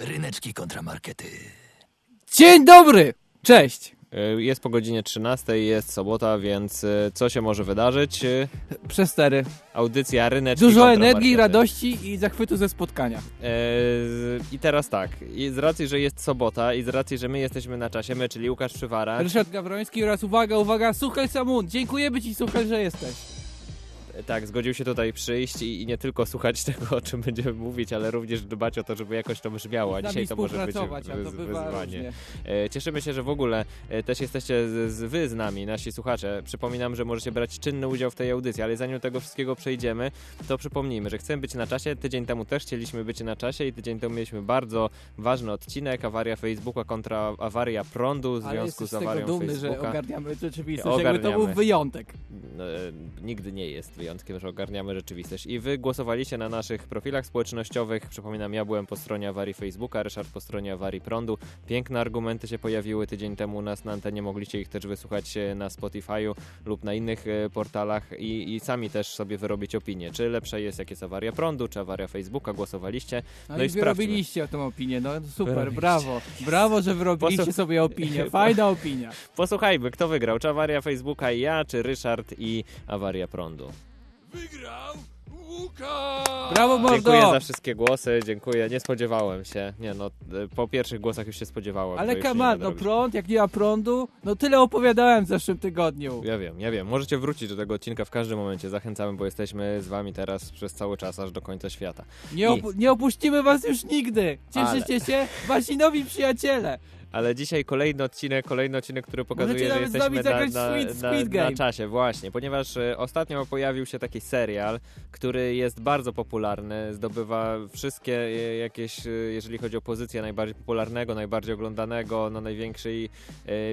Ryneczki kontramarkety. Dzień dobry! Cześć! Y, Jest po godzinie 13, jest sobota, więc y, co się może wydarzyć? Y, Przestery. Audycja Ryneczki Dużo energii, radości i zachwytu ze spotkania. E, I teraz tak, i z racji, że jest sobota i z racji, że my jesteśmy na czasie, my, czyli Łukasz Przywara, Ryszard Gawroński oraz uwaga, uwaga, Suchel Samun. Dziękujemy Ci, Suchel, że jesteś. Tak, zgodził się tutaj przyjść i, i nie tylko słuchać tego, o czym będziemy mówić, ale również dbać o to, żeby jakoś to brzmiało, a dzisiaj to może być wyz- wyzwanie. E, Cieszymy się, że w ogóle e, też jesteście z, z, wy z nami, nasi słuchacze. Przypominam, że możecie brać czynny udział w tej audycji, ale zanim do tego wszystkiego przejdziemy, to przypomnijmy, że chcemy być na czasie. Tydzień temu też chcieliśmy być na czasie i tydzień temu mieliśmy bardzo ważny odcinek, awaria Facebooka kontra awaria prądu w Ale związku z awarią dumny, Facebooka. że ogarniamy rzeczywistość. Jakby to Ogarniamy. był wyjątek. E, nigdy nie jest wyjątkiem, że ogarniamy rzeczywistość. I wy głosowaliście na naszych profilach społecznościowych. Przypominam, ja byłem po stronie awarii Facebooka, Ryszard po stronie awarii prądu. Piękne argumenty się pojawiły tydzień temu u nas na antenie. Mogliście ich też wysłuchać e, na Spotify'u lub na innych e, portalach i, i sami też sobie wyrobić opinię. Czy lepsza jest, jak jest awaria prądu, czy awaria Facebooka. Głosowaliście. No, No i i wyrobiliście tą opinię, no super, Wyrobiliście. brawo. Brawo, że wyrobiliście Posłuch- sobie opinię. Fajna opinia. Posłuchajmy, kto wygrał. Czy awaria Facebooka i ja, czy Ryszard i awaria prądu. Wygrał Łukasz! Brawo, mordo! Dziękuję za wszystkie głosy, dziękuję. Nie spodziewałem się. Nie no, e, po pierwszych głosach już się spodziewałem. Ale będę no prąd, jak nie ma prądu, no tyle opowiadałem w zeszłym tygodniu. Ja wiem, ja wiem. Możecie wrócić do tego odcinka w każdym momencie. Zachęcamy, bo jesteśmy z wami teraz przez cały czas, aż do końca świata. Nie, opu- nie opuścimy was już nigdy. Cieszycie się? Wasi nowi przyjaciele. Ale dzisiaj kolejny odcinek, kolejny odcinek, który pokazuje, że jesteśmy na, na, na, na czasie, właśnie, ponieważ e, ostatnio pojawił się taki serial, który jest bardzo popularny, zdobywa wszystkie e, jakieś, e, jeżeli chodzi o pozycję najbardziej popularnego, najbardziej oglądanego, na największej, e,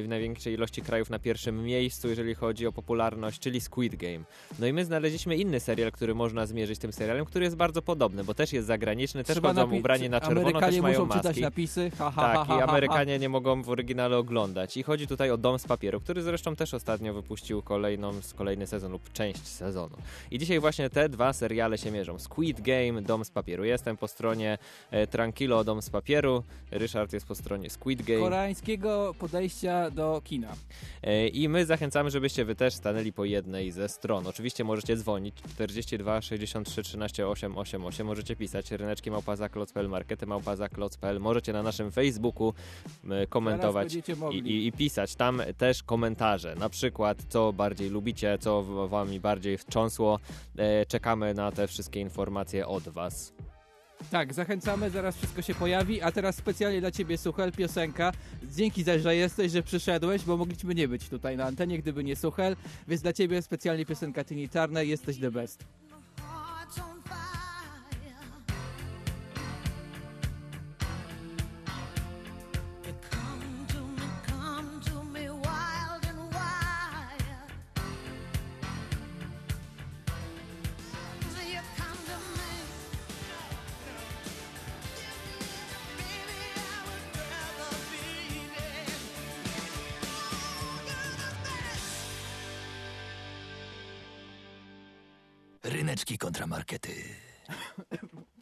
w największej ilości krajów na pierwszym miejscu, jeżeli chodzi o popularność, czyli Squid Game. No i my znaleźliśmy inny serial, który można zmierzyć tym serialem, który jest bardzo podobny, bo też jest zagraniczny, też Trzeba chodzą ubrani na czerwono, Amerykanie też mają muszą czytać maski. napisy. Ha, ha, Tak, ha, ha, i ha. Amerykanie nie mogą w oryginale oglądać. I chodzi tutaj o Dom z papieru, który zresztą też ostatnio wypuścił kolejną, kolejny sezon lub część sezonu. I dzisiaj właśnie te dwa seriale się mierzą. Squid Game, Dom z papieru. Jestem po stronie e, Tranquilo, Dom z papieru. Ryszard jest po stronie Squid Game. Koreańskiego podejścia do kina. E, I my zachęcamy, żebyście wy też stanęli po jednej ze stron. Oczywiście możecie dzwonić 42 63 13 888. Możecie pisać ryneczki małpazaklot.pl, markety małpazaklot.pl. Możecie na naszym Facebooku komentować będziecie i, i, i pisać tam też komentarze. Na przykład, co bardziej lubicie, co wami bardziej wstrząsło. E, czekamy na te wszystkie informacje od was. Tak, zachęcamy, zaraz wszystko się pojawi, a teraz specjalnie dla ciebie Suchel, piosenka. Dzięki za, że jesteś, że przyszedłeś, bo mogliśmy nie być tutaj na antenie, gdyby nie Suchel, więc dla ciebie specjalnie piosenka Tini Turner, jesteś the best. Ryneczki kontramarkety.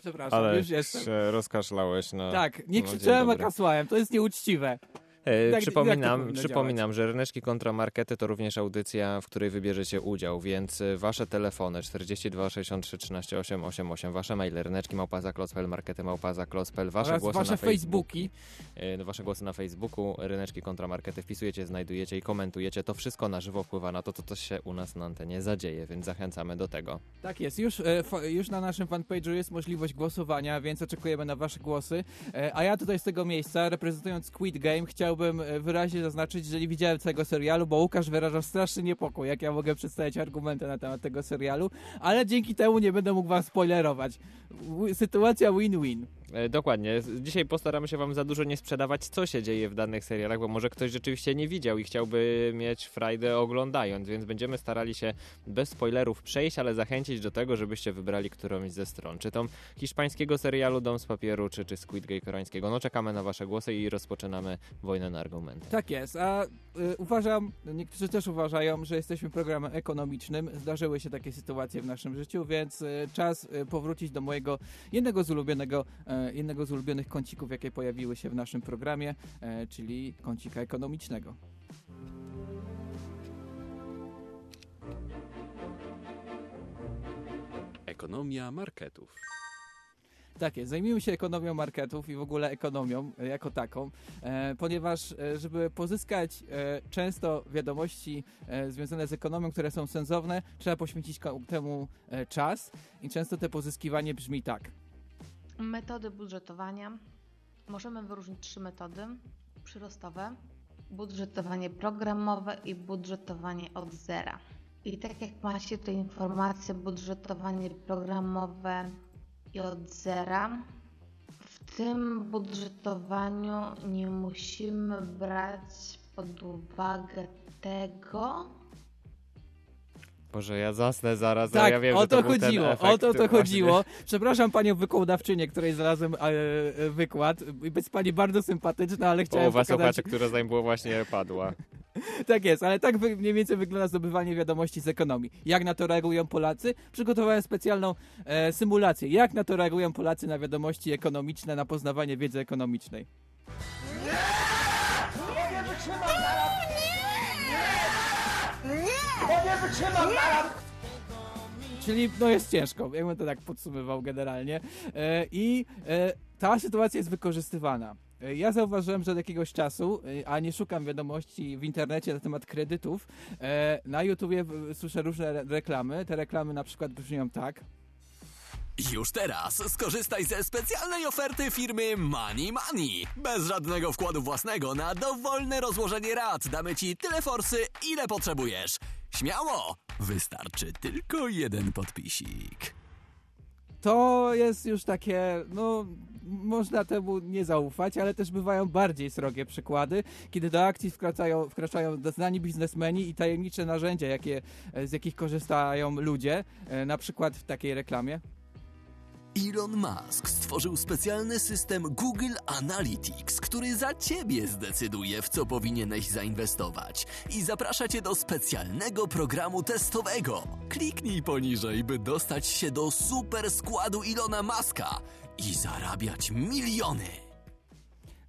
Przepraszam, Ale już jestem. się rozkaszlałeś na. Tak, nie no, krzyczałem, a kasłałem, to jest nieuczciwe. E, Jak- to przypominam, przypominam że Ryneczki Kontramarkety to również audycja, w której wybierzecie udział, więc e, wasze telefony 42 63 13 888, wasze maile ryneczki małpazaklot.pl, markety małpazaklot.pl, wasze Oraz głosy wasze na Facebooki. e, wasze głosy na Facebooku, Ryneczki Kontramarkety wpisujecie, znajdujecie i komentujecie. To wszystko na żywo wpływa na to, co to się u nas na antenie zadzieje, więc zachęcamy do tego. Tak jest, już, już na naszym fanpage'u jest możliwość głosowania, więc oczekujemy na wasze głosy. A ja tutaj z tego miejsca, reprezentując Squid Game, chciałbym e, wyraźnie zaznaczyć, że nie widziałem całego serialu, bo Łukasz wyrażał straszny niepokój, jak ja mogę przedstawiać argumenty na temat tego serialu, ale dzięki temu nie będę mógł wam spoilerować. Sytuacja win-win. E, Dokładnie. Dzisiaj postaramy się Wam za dużo nie sprzedawać, co się dzieje w danych serialach, bo może ktoś rzeczywiście nie widział i chciałby mieć frajdę oglądając, więc będziemy starali się bez spoilerów przejść, ale zachęcić do tego, żebyście wybrali którąś ze stron. Czy to hiszpańskiego serialu Dom z papieru, czy, czy Squid Game koreańskiego. No czekamy na Wasze głosy i rozpoczynamy wojnę na argumenty. Tak jest, a y, uważam, niektórzy też uważają, że jesteśmy programem ekonomicznym. Zdarzyły się takie sytuacje w naszym życiu, więc y, czas y, powrócić do mojego jednego z ulubionego y, jednego z ulubionych kącików, jakie pojawiły się w naszym programie, e, czyli kącika ekonomicznego. Ekonomia marketów. Tak jest, zajmijmy się ekonomią marketów i w ogóle ekonomią jako taką, e, ponieważ e, żeby pozyskać często wiadomości związane z ekonomią, które są sensowne, trzeba poświęcić temu czas i często te pozyskiwanie brzmi tak. Metody budżetowania. Możemy wyróżnić trzy metody przyrostowe: budżetowanie programowe i budżetowanie od zera. I tak jak macie tutaj informacje, budżetowanie programowe i od zera. W tym budżetowaniu nie musimy brać pod uwagę tego, Boże, ja zasnę zaraz, ale Tak, ja wiem, o że to, to był ten chodziło, efekt o to to chodziło. Przepraszam panią wykładowczynię, której znalazłem e, e, wykład. Jest pani bardzo sympatyczna, ale chciałem Połowa pokazać... słuchaczy, która było właśnie padła. Tak jest, ale tak mniej więcej wygląda zdobywanie wiadomości z ekonomii. Jak na to reagują Polacy? Przygotowałem specjalną e, symulację. Jak na to reagują Polacy na wiadomości ekonomiczne, na poznawanie wiedzy ekonomicznej? Czyli no jest ciężko, jakbym to tak podsumował generalnie. E, I e, ta sytuacja jest wykorzystywana. E, Ja zauważyłem, że od jakiegoś czasu, a nie szukam wiadomości w internecie na temat kredytów, na YouTubie słyszę różne re- reklamy. Te reklamy na przykład brzmią tak. Już teraz skorzystaj ze specjalnej oferty firmy Money Money. Bez żadnego wkładu własnego na dowolne rozłożenie rat damy ci tyle forsy, ile potrzebujesz. Śmiało! Wystarczy tylko jeden podpisik. To jest już takie, no, można temu nie zaufać, ale też bywają bardziej srogie przykłady, kiedy do akcji wkraczają, wkraczają znani biznesmeni i tajemnicze narzędzia, jakie, z jakich korzystają ludzie, e, na przykład w takiej reklamie. Elon Musk stworzył specjalny system Google Analytics, który za ciebie zdecyduje, w co powinieneś zainwestować i zaprasza cię do specjalnego programu testowego. Kliknij poniżej, by dostać się do super składu Elona Muska i zarabiać miliony.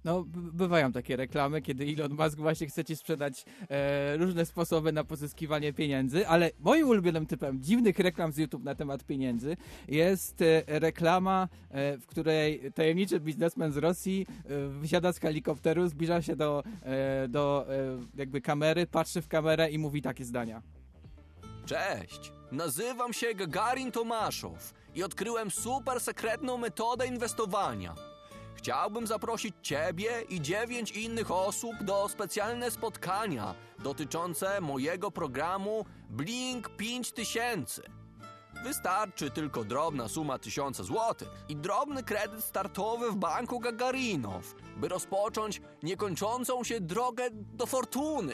No, bywają takie reklamy, kiedy Elon Musk właśnie chce ci sprzedać e, różne sposoby na pozyskiwanie pieniędzy, ale moim ulubionym typem dziwnych reklam z YouTube na temat pieniędzy jest e, reklama, e, w której tajemniczy biznesmen z Rosji e, wysiada z helikopteru, zbliża się do, e, do e, jakby kamery, patrzy w kamerę i mówi takie zdania. Cześć, nazywam się Gagarin Tomaszow i odkryłem super sekretną metodę inwestowania. Chciałbym zaprosić Ciebie i dziewięć innych osób do specjalne spotkania dotyczące mojego programu Blink 5000. Wystarczy tylko drobna suma tysiąca złotych i drobny kredyt startowy w banku Gagarinow, by rozpocząć niekończącą się drogę do fortuny.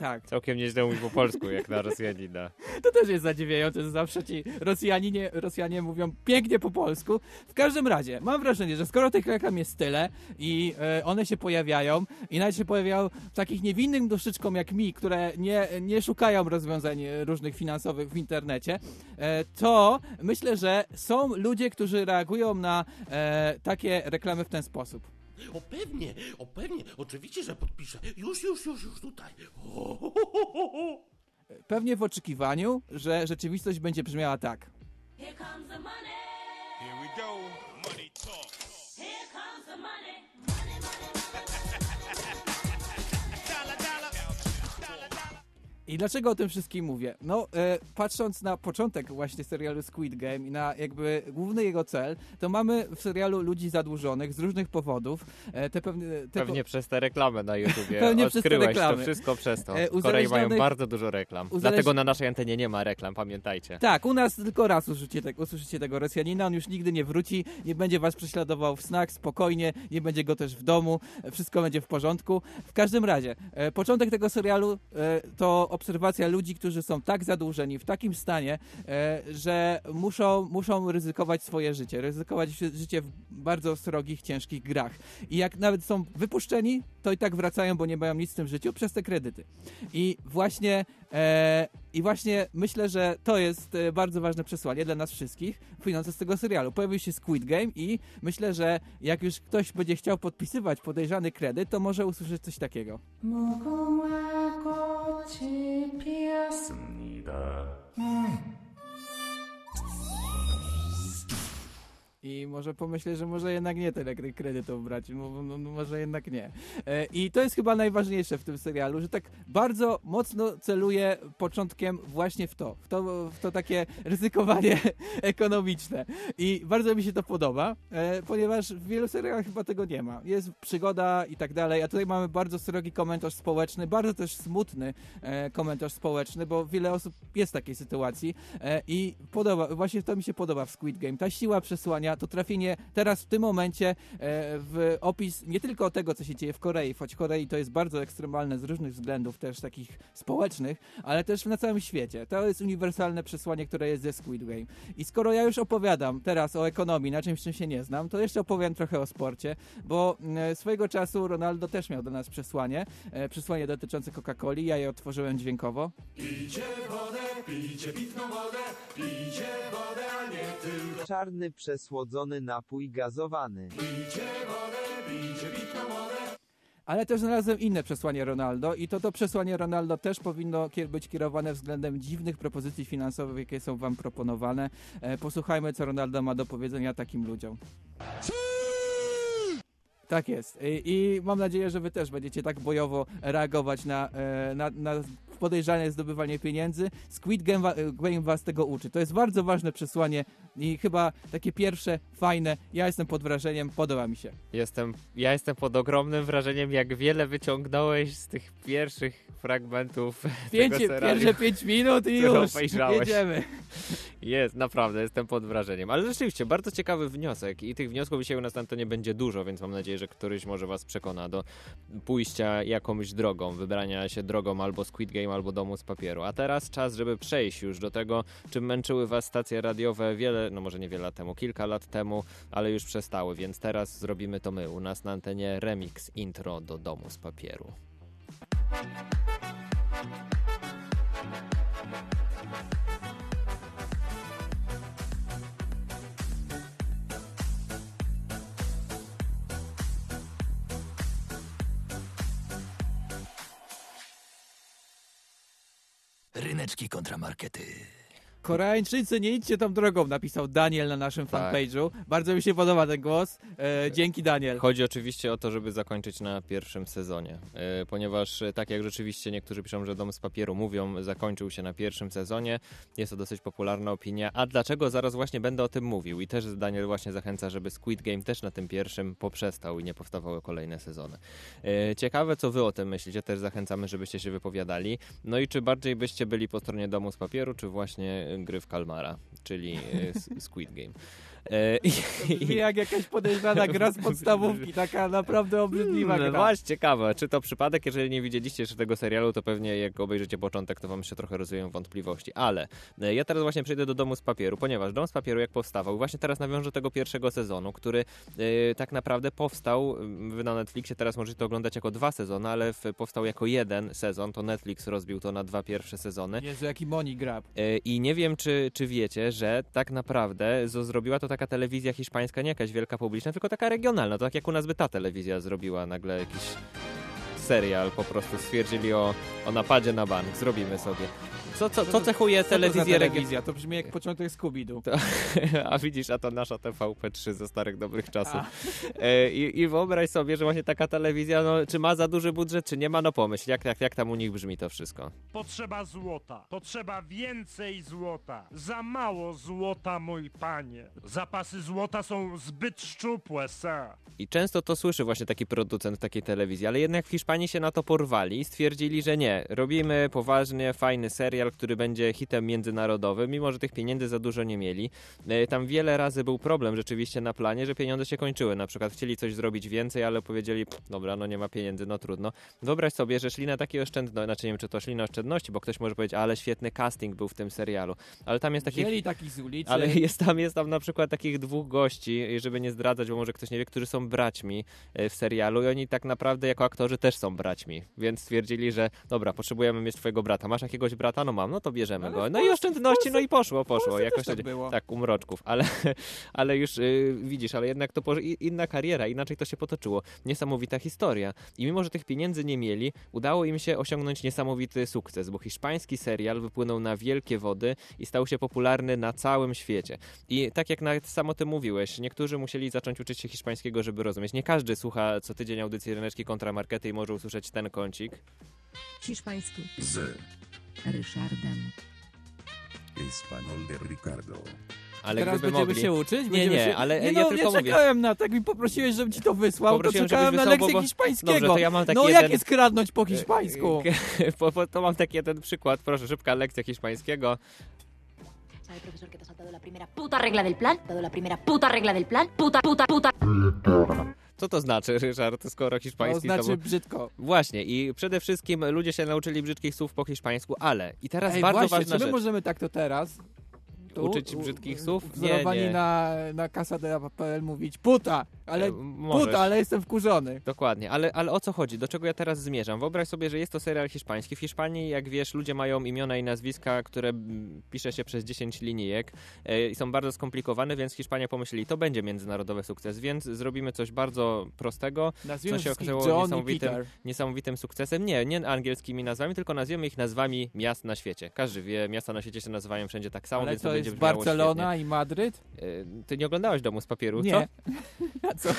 Tak, Całkiem nieźle mówi po polsku, jak na Rosjanina. to też jest zadziwiające, że zawsze ci Rosjanie, Rosjanie mówią pięknie po polsku. W każdym razie, mam wrażenie, że skoro tych reklam jest tyle i e, one się pojawiają i nawet się pojawiają takich niewinnym duszyczkom jak mi, które nie, nie szukają rozwiązań e, różnych finansowych w internecie, e, to myślę, że są ludzie, którzy reagują na takie reklamy w ten sposób. O pewnie, o pewnie, oczywiście, że podpiszę. Już, już, już, już tutaj. Ho, ho, ho. Pewnie w oczekiwaniu, że rzeczywistość będzie brzmiała tak. Here comes the money. Here we go. I dlaczego o tym wszystkim mówię? No, e, patrząc na początek właśnie serialu Squid Game i na jakby główny jego cel, to mamy w serialu ludzi zadłużonych z różnych powodów. E, te pewne, te Pewnie przez te reklamy na YouTubie. Pewnie przez te Odkryłeś reklamy. to wszystko przez to. E, W Korei mają uzależnionych- bardzo dużo reklam. uzależ- Dlatego na naszej antenie nie ma reklam, pamiętajcie. Tak, u nas tylko raz usłyszycie, te, usłyszycie tego Rosjanina, on już nigdy nie wróci, nie będzie was prześladował w snach, spokojnie, nie będzie go też w domu, e, wszystko będzie w porządku. W każdym razie, e, początek tego serialu e, to obserwacja ludzi, którzy są tak zadłużeni, w takim stanie, e, że muszą, muszą ryzykować swoje życie, ryzykować ży- życie w bardzo srogich, ciężkich grach. I jak nawet są wypuszczeni, to i tak wracają, bo nie mają nic w tym życiu przez te kredyty. I właśnie e, I właśnie myślę, że to jest e, bardzo ważne przesłanie dla nas wszystkich płynące z tego serialu. Pojawił się Squid Game i myślę, że jak już ktoś będzie chciał podpisywać podejrzany kredyt, to może usłyszeć coś takiego. I może pomyśleć, że może jednak nie tyle kre- kredytów brać, no, no, może jednak nie. E, I to jest chyba najważniejsze w tym serialu, że tak bardzo mocno celuje początkiem właśnie w to, w to, w to takie ryzykowanie ekonomiczne. I bardzo mi się to podoba, e, ponieważ w wielu serialach chyba tego nie ma. Jest przygoda i tak dalej, a tutaj mamy bardzo srogi komentarz społeczny, bardzo też smutny e, komentarz społeczny, bo wiele osób jest w takiej sytuacji i podoba, właśnie to mi się podoba w Squid Game. Ta siła przesłania, to trafienie teraz w tym momencie e, w opis nie tylko tego, co się dzieje w Korei, choć Korei to jest bardzo ekstremalne z różnych względów, też takich społecznych, ale też na całym świecie. To jest uniwersalne przesłanie, które jest ze Squid Game. I skoro ja już opowiadam teraz o ekonomii, na czymś, czym się nie znam, to jeszcze opowiem trochę o sporcie, bo e, swojego czasu Ronaldo też miał do nas przesłanie, e, przesłanie dotyczące Coca-Coli, ja je otworzyłem dźwiękowo. Czarny przesłodzony napój gazowany. Ale też znalazłem inne przesłanie Ronaldo i to to przesłanie Ronaldo też powinno być kierowane względem dziwnych propozycji finansowych, jakie są wam proponowane. E, posłuchajmy, co Ronaldo ma do powiedzenia takim ludziom. Tak jest. I, I mam nadzieję, że wy też będziecie tak bojowo reagować na, e, na, na podejrzane zdobywanie pieniędzy. Squid Game, Game was tego uczy. To jest bardzo ważne przesłanie i chyba takie pierwsze, fajne. Ja jestem pod wrażeniem, podoba mi się. Jestem, ja jestem pod ogromnym wrażeniem, jak wiele wyciągnąłeś z tych pierwszych fragmentów serialu. pierwsze pięć minut i już jedziemy. Jest, naprawdę, jestem pod wrażeniem. Ale rzeczywiście, bardzo ciekawy wniosek i tych wniosków dzisiaj u nas na to nie będzie dużo, więc mam nadzieję, że któryś może was przekona do pójścia jakąś drogą, wybrania się drogą albo Squid Game, albo Domu z Papieru. A teraz czas, żeby przejść już do tego, czym męczyły was stacje radiowe wiele, no może nie wiele lat temu, kilka lat temu, ale już przestały, więc teraz zrobimy to my. U nas na antenie remix intro do Domu z Papieru. Ryneczki kontramarkety. Koreańczycy, nie idźcie tą drogą, napisał Daniel na naszym Tak. fanpage'u. Bardzo mi się podoba ten głos. E, dzięki Daniel. Chodzi oczywiście o to, żeby zakończyć na pierwszym sezonie, e, ponieważ e, tak jak rzeczywiście niektórzy piszą, że Dom z Papieru mówią, zakończył się na pierwszym sezonie, jest to dosyć popularna opinia. A dlaczego? Zaraz właśnie będę o tym mówił i też Daniel właśnie zachęca, żeby Squid Game też na tym pierwszym poprzestał i nie powstawały kolejne sezony. E, Ciekawe, co wy o tym myślicie, też zachęcamy, żebyście się wypowiadali. No i czy bardziej byście byli po stronie Domu z Papieru, czy właśnie gry w Kalmara, czyli e, Squid Game. E, i- Brzmi jak jakaś podejrzana gra z podstawówki, taka naprawdę obrzydliwa no gra. właśnie, ciekawe. Czy to przypadek? Jeżeli nie widzieliście jeszcze tego serialu, to pewnie jak obejrzycie początek, to wam się trochę rozwieją wątpliwości. Ale e, ja teraz właśnie przejdę do Domu z Papieru, ponieważ Dom z Papieru jak powstawał, właśnie teraz nawiążę do tego pierwszego sezonu, który e, tak naprawdę powstał, m, wy na Netflixie teraz możecie to oglądać jako dwa sezony, ale powstał jako jeden sezon, to Netflix rozbił to na dwa pierwsze sezony. Jezu, jaki money grab. I nie wiem, czy, czy wiecie, że tak naprawdę zrobiła to taka telewizja hiszpańska, nie jakaś wielka publiczna, tylko taka regionalna. To tak jak u nas by ta telewizja zrobiła nagle jakiś serial, po prostu stwierdzili o, o napadzie na bank, zrobimy sobie. Co, co, co cechuje to telewizję telewizja? To brzmi jak początek Scooby-Doo. A widzisz, a to nasza TVP3 ze starych dobrych czasów. E, I, I wyobraź sobie, że właśnie taka telewizja, no, czy ma za duży budżet, czy nie ma, no pomyśl, jak, jak, jak tam u nich brzmi to wszystko. Potrzeba złota. Potrzeba więcej złota. Za mało złota, mój panie. Zapasy złota są zbyt szczupłe, sir. I często to słyszy właśnie taki producent takiej telewizji, ale jednak w Hiszpanii się na to porwali i stwierdzili, że nie, robimy poważnie fajny serial, który będzie hitem międzynarodowym, mimo że tych pieniędzy za dużo nie mieli. E, Tam wiele razy był problem rzeczywiście na planie, że pieniądze się kończyły. Na przykład chcieli coś zrobić więcej, ale powiedzieli, "Pff, dobra, no nie ma pieniędzy, no trudno. Wyobraź sobie, że szli na takie oszczędności, znaczy nie wiem, czy to szli na oszczędności, bo ktoś może powiedzieć, ale świetny casting był w tym serialu. Ale tam jest taki Wzięli takich z ulicy. ale jest tam, jest tam na przykład takich dwóch gości, żeby nie zdradzać, bo może ktoś nie wie, którzy są braćmi e, w serialu i oni tak naprawdę jako aktorzy też są braćmi, więc stwierdzili, że dobra, potrzebujemy mieć twojego brata. Masz jakiegoś brata? No no mam, no to bierzemy Ale go. No i Polsce- oszczędności, no i poszło, poszło. Jakoś tak to- było. tak, umroczków, ale, ale już y, widzisz, ale jednak to inna kariera, inaczej to się potoczyło. Niesamowita historia. I mimo, że tych pieniędzy nie mieli, udało im się osiągnąć niesamowity sukces, bo hiszpański serial wypłynął na wielkie wody i stał się popularny na całym świecie. I tak jak nawet samo ty mówiłeś, niektórzy musieli zacząć uczyć się hiszpańskiego, żeby rozumieć. Nie każdy słucha co tydzień audycji Ryneczki Kontramarkety i może usłyszeć ten kącik. Hiszpański. Z. Ryszardem. Español de Ricardo. Ale Teraz gdyby będziemy mogli... się uczyć? Nie, Będziemy nie, się... ale nie, ja no, tylko nie mówię. czekałem na tak, mi poprosiłeś, żebym ci to wysłał, Poprosiłem, to czekałem żebyś na wysłał, lekcję bo- bo- hiszpańskiego. Dobrze, to ja mam taki no jeden- jak jest kradnąć po hiszpańsku? po, po, to mam taki jeden przykład, proszę, szybka lekcja hiszpańskiego. ¿Sabe, profesor, que te has saltado la primera puta regla del plan? Dado la primera puta regla del plan? Puta, puta, puta. Co to znaczy, Ryszard, skoro To hiszpański znaczy to... brzydko. Właśnie i przede wszystkim ludzie się nauczyli brzydkich słów po hiszpańsku, ale i teraz Ej, bardzo właśnie, ważna czy my rzecz. możemy tak to teraz? Uczyć brzydkich słów? Nie, Wzorowani nie. na, na Casa.pl mówić puta, ale E, możesz. puta, ale jestem wkurzony. Dokładnie, ale, ale o co chodzi? Do czego ja teraz zmierzam? Wyobraź sobie, że jest to serial hiszpański. W Hiszpanii, jak wiesz, ludzie mają imiona i nazwiska, które pisze się przez 10 linijek e, i są bardzo skomplikowane, więc Hiszpania pomyśleli, to będzie międzynarodowy sukces, więc zrobimy coś bardzo prostego, Nazwijmy co się okazało niesamowitym, niesamowitym sukcesem. Nie, nie angielskimi nazwami, tylko nazwiemy ich nazwami miast na świecie. Każdy wie, miasta na świecie się nazywają wszędzie tak samo, Ale więc to będzie brzmiało Barcelona świetnie. i Madryt? E, Ty nie oglądałeś Domu z papieru, Nie. co? Co?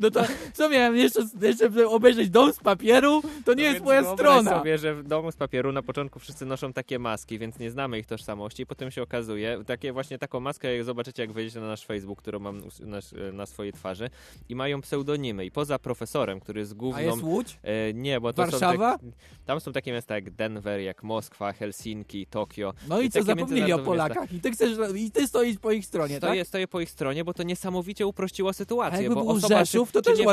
No to co miałem jeszcze, jeszcze obejrzeć dom z papieru? To nie No jest moja strona. sobie, że w domu z papieru na początku wszyscy noszą takie maski, więc nie znamy ich tożsamości. Potem się okazuje, takie właśnie taką maskę jak zobaczycie, jak wejdziecie na nasz Facebook, którą mam na, na swojej twarzy i mają pseudonimy. I poza profesorem, który jest główną... A jest Łódź? E, nie, bo to Warszawa? są tak, tam są takie miasta jak Denver, jak Moskwa, Helsinki, Tokio. No i co, takie zapomnieli o miasta. Polakach. I ty chcesz, i ty stoisz po ich stronie, Stoję, tak? stoję po ich stronie, bo to niesamowicie uprościło sytuację. Bo osoba, To też nie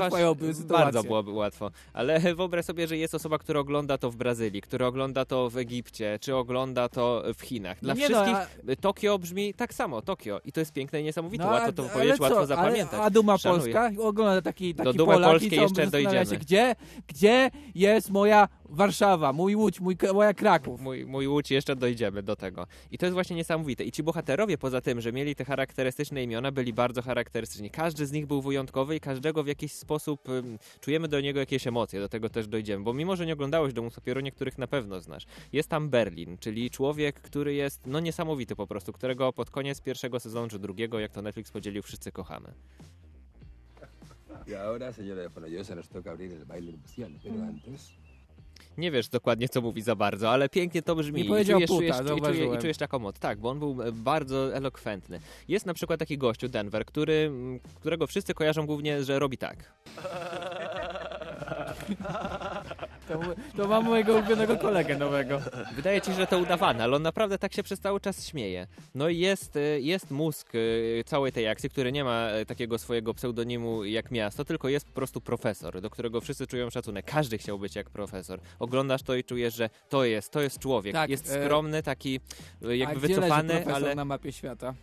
sytuację. Bardzo byłoby łatwo. Ale wyobraź sobie, że jest osoba, która ogląda to w Brazylii, która ogląda to w Egipcie, czy ogląda to w Chinach. Dla No nie no, wszystkich Tokio brzmi tak samo, Tokio. I to jest piękne i niesamowite. No, łatwo to powiedzieć, co, łatwo ale- zapamiętać. A Duma Szanuję. Polska ogląda taki, taki Do Dumy Polak Polskiej jeszcze dojdziemy. się, gdzie, gdzie jest moja Warszawa, mój Łódź, mój, moja Kraków. Mój, mój Łódź, jeszcze dojdziemy do tego. I to jest właśnie niesamowite. I ci bohaterowie, poza tym, że mieli te charakterystyczne imiona, byli bardzo charakterystyczni. Każdy z nich był wyjątkowy i każdego w jakiś sposób czujemy do niego jakieś emocje. Do tego też dojdziemy. Bo mimo, że nie oglądałeś Domu Papieru, niektórych na pewno znasz. Jest tam Berlin, czyli człowiek, który jest no niesamowity po prostu, którego pod koniec pierwszego sezonu czy drugiego, jak to Netflix podzielił, wszyscy kochamy. Y ahora, señora Fonollosa, nos toca abrir el baile nupcial, pero antes... Nie wiesz dokładnie, co mówi za bardzo, ale pięknie to brzmi. Nie I powiedział czujesz, puta, czujesz, i, czujesz. I czujesz taką moc. Tak, bo on był e, bardzo elokwentny. Jest na przykład taki gościu, Denver, który, którego wszyscy kojarzą głównie, że robi tak. To, to mam mojego ulubionego kolegę nowego. Wydaje ci się, że to udawane, ale on naprawdę tak się przez cały czas śmieje. No i jest, e, jest mózg e, całej tej akcji, który nie ma e, takiego swojego pseudonimu jak miasto, tylko jest po prostu profesor, do którego wszyscy czują szacunek. Każdy chciał być jak profesor. Oglądasz to i czujesz, że to jest, to jest człowiek. Tak, jest e, skromny, taki jakby wycofany, ale... na mapie świata?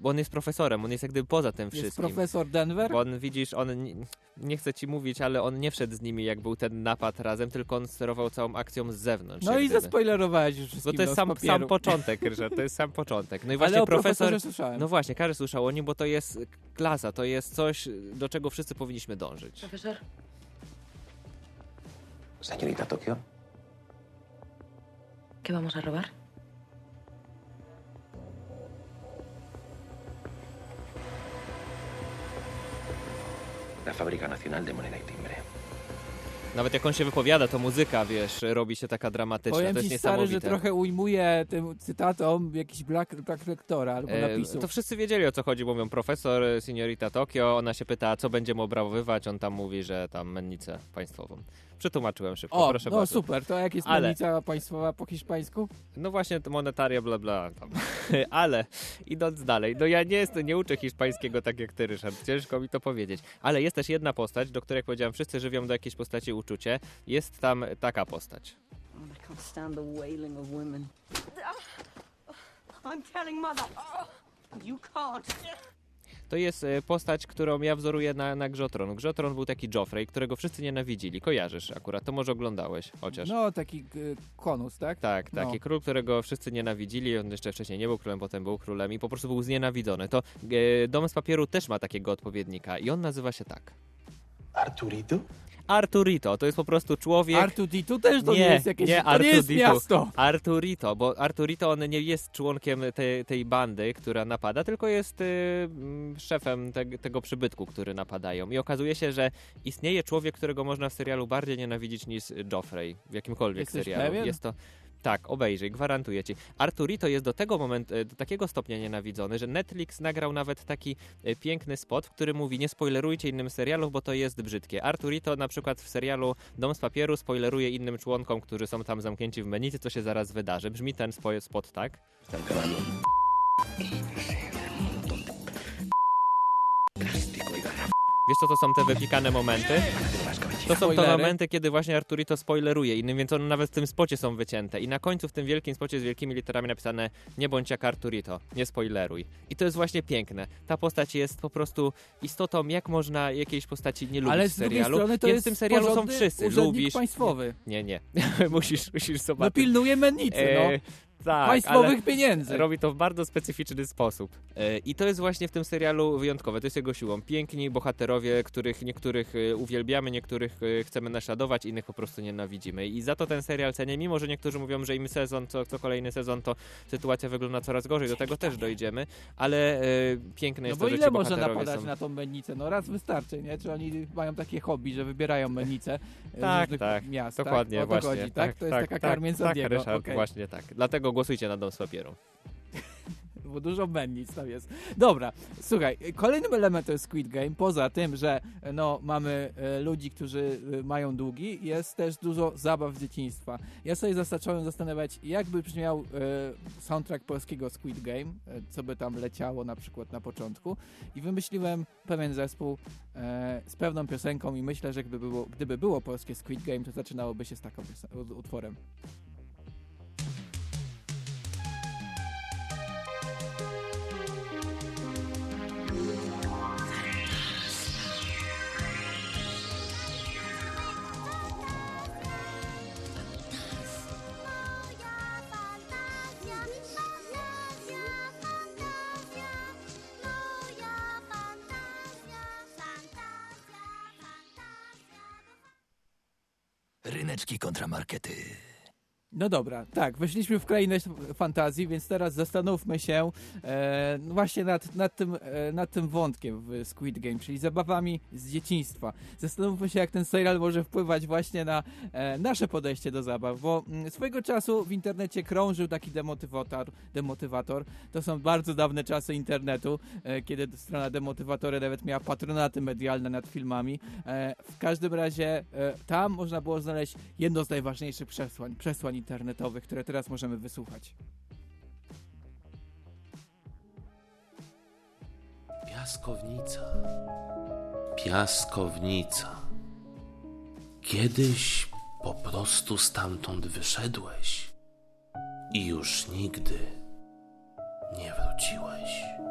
Bo on jest profesorem, on jest jak gdyby poza tym Jest wszystkim. profesor Denver? Bo on, widzisz, on, nie- nie chcę ci mówić, ale on nie wszedł z nimi, jak był ten napad razem, tylko on sterował całą akcją z zewnątrz. No jak i zaspoilerowałeś już Bo wszystkim to jest no, z sam, sam początek, Ryszard, to jest sam początek. No i Ale właśnie o profesor... słyszałem. No właśnie, każdy słyszał o nim, bo to jest klasa, to jest coś, do czego wszyscy powinniśmy dążyć. Profesor. Señorita Tokio, ¿Qué vamos a robar? la Fábrica Nacional de Moneda y. Nawet jak on się wypowiada, to muzyka, wiesz, robi się taka dramatyczna, Powiem to jest ci stary, że trochę ujmuje tym cytatom jakiś black, black lektora albo E, napisów. To wszyscy wiedzieli o co chodzi, mówią profesor, seniorita Tokio, ona się pyta, co będziemy obrabowywać, on tam mówi, że tam mennicę państwową. Przetłumaczyłem szybko, O, proszę no bardzo. super, to jak jest Ale- państwowa po hiszpańsku? No właśnie, to monetaria, bla bla tam. Ale idąc dalej, no ja nie jestem, nie uczę hiszpańskiego tak jak ty, Ryszard, ciężko mi to powiedzieć. Ale jest też jedna postać, do której jak powiedziałem, wszyscy żywią do jakiejś postaci uczucie. Jest tam taka postać. I can't stand the wailing of women. I'm telling mother. You can't. To jest e, postać, którą ja wzoruję na, na Grzotron. Grzotron był taki Joffrey, którego wszyscy nienawidzili. Kojarzysz akurat, to może oglądałeś chociaż. No, taki y, konus, tak? Tak, taki No. król, którego wszyscy nienawidzili, on jeszcze wcześniej nie był królem, potem był królem i po prostu był znienawidzony. To e, Dom z papieru też ma takiego odpowiednika i on nazywa się tak. Arturito? Arturito, to jest po prostu człowiek... Artuditu też to nie, jest jakieś... Nie, to nie jest miasto. Arturito, bo Arturito on nie jest członkiem tej, tej bandy, która napada, tylko jest y, mm, szefem te, tego przybytku, który napadają. I okazuje się, że istnieje człowiek, którego można w serialu bardziej nienawidzić niż Joffrey w jakimkolwiek Jesteś serialu. pewien? Jest to tak, obejrzyj, gwarantuję ci. Arturito jest do tego momentu, e, do takiego stopnia nienawidzony, że Netflix nagrał nawet taki e, piękny spot, w którym mówi nie spoilerujcie innym serialom, bo to jest brzydkie. Arturito na przykład w serialu Dom z papieru spoileruje innym członkom, którzy są tam zamknięci w menicy, co się zaraz wydarzy. Brzmi ten spo- spot tak? Wiesz co to są te wypikane momenty? To są Spoilery? momenty, kiedy właśnie Arturito spoileruje innym, więc one nawet w tym spocie są wycięte. I na końcu w tym wielkim spocie z wielkimi literami napisane nie bądź jak Arturito, nie spoileruj. I to jest właśnie piękne. Ta postać jest po prostu istotą, jak można jakiejś postaci nie lubić Ale z serialu. strony to jest w tym serialu są wszyscy. Lubisz. państwowy. Nie, nie. musisz, musisz No zobaczyć. pilnuje mennicy, no. Tak, Państwowych pieniędzy. Robi to w bardzo specyficzny sposób. E, I to jest właśnie w tym serialu wyjątkowe. To jest jego siłą. Piękni bohaterowie, których niektórych e, uwielbiamy, niektórych e, chcemy naśladować, innych po prostu nienawidzimy. I za to ten serial cenię, mimo że niektórzy mówią, że im sezon, co, co kolejny sezon, to sytuacja wygląda coraz gorzej. Do tego też dojdziemy, ale e, piękne No jest bo to, że ile ci można napadać są... na tą mennicę? No raz wystarczy, nie? Czy oni mają takie hobby, że wybierają mennicę z Tak, różnych tak, miast, dokładnie, tak? O to właśnie. chodzi, tak? To jest taka tak, Carmen tak, Sandiego. Ryszard, okej. właśnie tak. Dlatego głosujcie na Dom z papieru. Bo dużo mennic tam jest. Dobra, słuchaj, kolejnym elementem Squid Game, poza tym, że no, mamy e, ludzi, którzy e, mają długi, jest też dużo zabaw z dzieciństwa. Ja sobie zacząłem zastanawiać, jakby brzmiał e, soundtrack polskiego Squid Game, e, co by tam leciało na przykład na początku i wymyśliłem pewien zespół e, z pewną piosenką i myślę, że gdyby było, gdyby było polskie Squid Game, to zaczynałoby się z piosen- utworem. Ryneczki kontra markety. No dobra, tak, weszliśmy w krainę fantazji, więc teraz zastanówmy się e, no właśnie nad, nad, tym, e, nad tym wątkiem w Squid Game, czyli zabawami z dzieciństwa. Zastanówmy się, jak ten serial może wpływać właśnie na e, nasze podejście do zabaw, bo mm, swojego czasu w internecie krążył taki demotywator, demotywator. To są bardzo dawne czasy internetu, e, kiedy strona demotywatory nawet miała patronaty medialne nad filmami. E, w każdym razie e, tam można było znaleźć jedno z najważniejszych przesłań, przesłań internetowych, które teraz możemy wysłuchać. Piaskownica. Piaskownica. Kiedyś po prostu stamtąd wyszedłeś i już nigdy nie wróciłeś.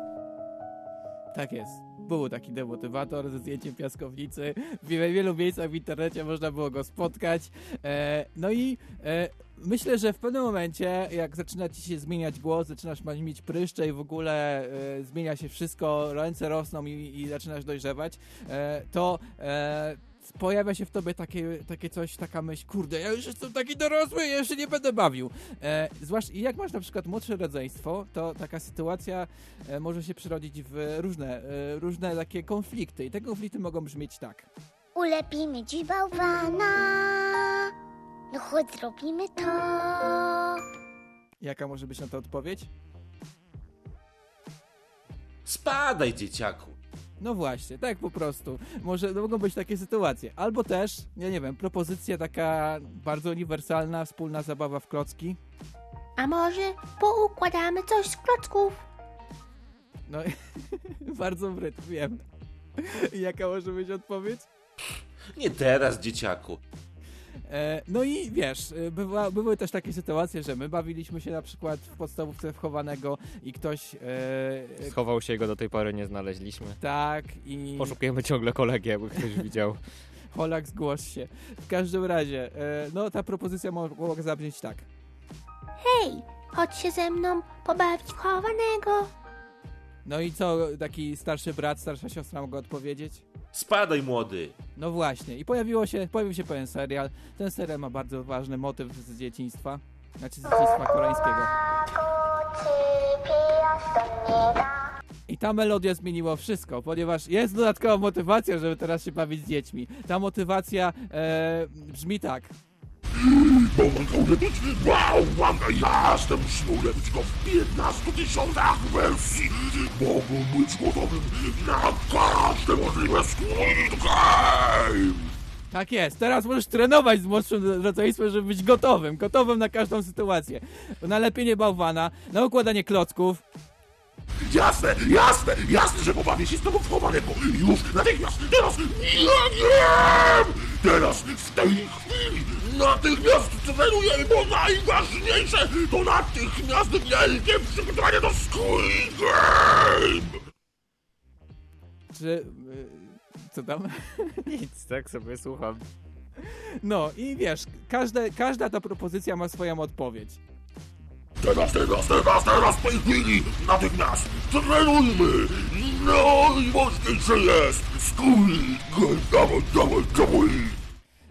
Tak jest. Był taki demotywator ze zdjęciem piaskownicy. W wielu miejscach w internecie można było go spotkać. E, no i e, myślę, że w pewnym momencie, jak zaczyna ci się zmieniać głos, zaczynasz mieć pryszcze i w ogóle e, zmienia się wszystko, ręce rosną i, i zaczynasz dojrzewać, e, to e, pojawia się w tobie takie, takie coś, taka myśl, kurde, ja już jestem taki dorosły, ja się nie będę bawił. E, zwłaszcza jak masz na przykład młodsze rodzeństwo, to taka sytuacja e, może się przerodzić w różne, e, różne takie konflikty i te konflikty mogą brzmieć tak. Ulepimy dziś bałwana. No chodź, zrobimy to. Jaka może być na to odpowiedź? Spadaj, dzieciaku. No właśnie, tak po prostu. Może no, mogą być takie sytuacje. Albo też, ja nie wiem, propozycja taka bardzo uniwersalna, wspólna zabawa w klocki. A może poukładamy coś z klocków? No, bardzo bryt, wiem. Jaka może być odpowiedź? Nie teraz, dzieciaku. E, no i wiesz, e, bywa, były też takie sytuacje, że my bawiliśmy się na przykład w podstawówce wchowanego i ktoś... E, Schował się go do tej pory nie znaleźliśmy. tak i... Poszukujemy ciągle kolegi, jakby ktoś widział. Holak, zgłoś się. W każdym razie, e, no ta propozycja mo- mogła zabrzmieć tak. Hej, chodź się ze mną pobawić w chowanego. No i co taki starszy brat, starsza siostra mogła odpowiedzieć? Spadaj, młody! No właśnie, i pojawiło się, pojawił się pewien serial. Ten serial ma bardzo ważny motyw z dzieciństwa. Znaczy z dzieciństwa koreańskiego. I ta melodia zmieniła wszystko, ponieważ jest dodatkowa motywacja, żeby teraz się bawić z dziećmi. Ta motywacja e, brzmi tak. Wow, wow, ja jestem sznurem tylko w 15 tysiącach wersji. Mogą być gotowym na każde możliwe Squid Game. Tak jest, teraz możesz trenować z młodszym rodzeństwem, żeby być gotowym, gotowym na każdą sytuację. Na lepienie bałwana, na układanie klocków, Jasne, jasne, jasne, że pobawię się z tobą w chowanego. Już, natychmiast, teraz, nie wiem! Teraz, w tej chwili, natychmiast trenujemy, bo najważniejsze to natychmiast wielkie przygotowanie do Squid Game! czy... y, Co tam? Nic, tak sobie słucham. No i wiesz, każde, każda ta propozycja ma swoją odpowiedź. Teraz, teraz, teraz, teraz, w tej chwili, natychmiast, trenujmy! Najważniejsze jest Squid Game, dawaj, dawaj, dawaj!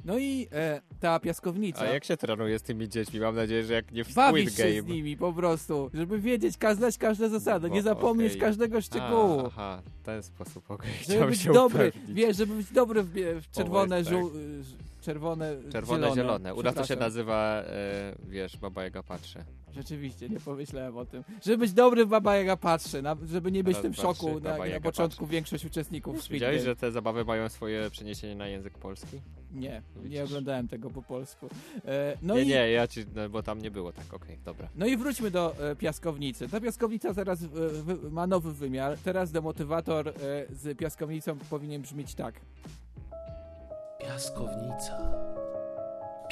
No i e, ta piaskownica. A jak się trenuje z tymi dziećmi? Mam nadzieję, że jak nie w Squid się Game. z nimi po prostu, żeby wiedzieć, znać każde zasady, nie Bo- zapomnieć okej. każdego szczegółu. A, aha, ten sposób, okej. Żeby Chciałem być się dobry, upewnić. wiesz, żeby być dobry w, w czerwone, jest tak. żół, y, czerwone, Czerwone, zielone. zielone. U nas to się nazywa, e, wiesz, Baba Jaga patrzy. Rzeczywiście, nie pomyślałem o tym. Żeby być dobry w Baba Jaga patrzy, na, żeby nie być w Raz, tym dwa, szoku, na, na początku patrzy. większość uczestników Squid Wiedziałeś, że te zabawy mają swoje przeniesienie na język polski? Nie, nie oglądałem tego po polsku. E, no nie, i... nie, ja ci, no, bo tam nie było tak, okej, dobra. No i wróćmy do e, piaskownicy. Ta piaskownica teraz e, wy, ma nowy wymiar. Teraz demotywator e, z piaskownicą powinien brzmieć tak. Piaskownica.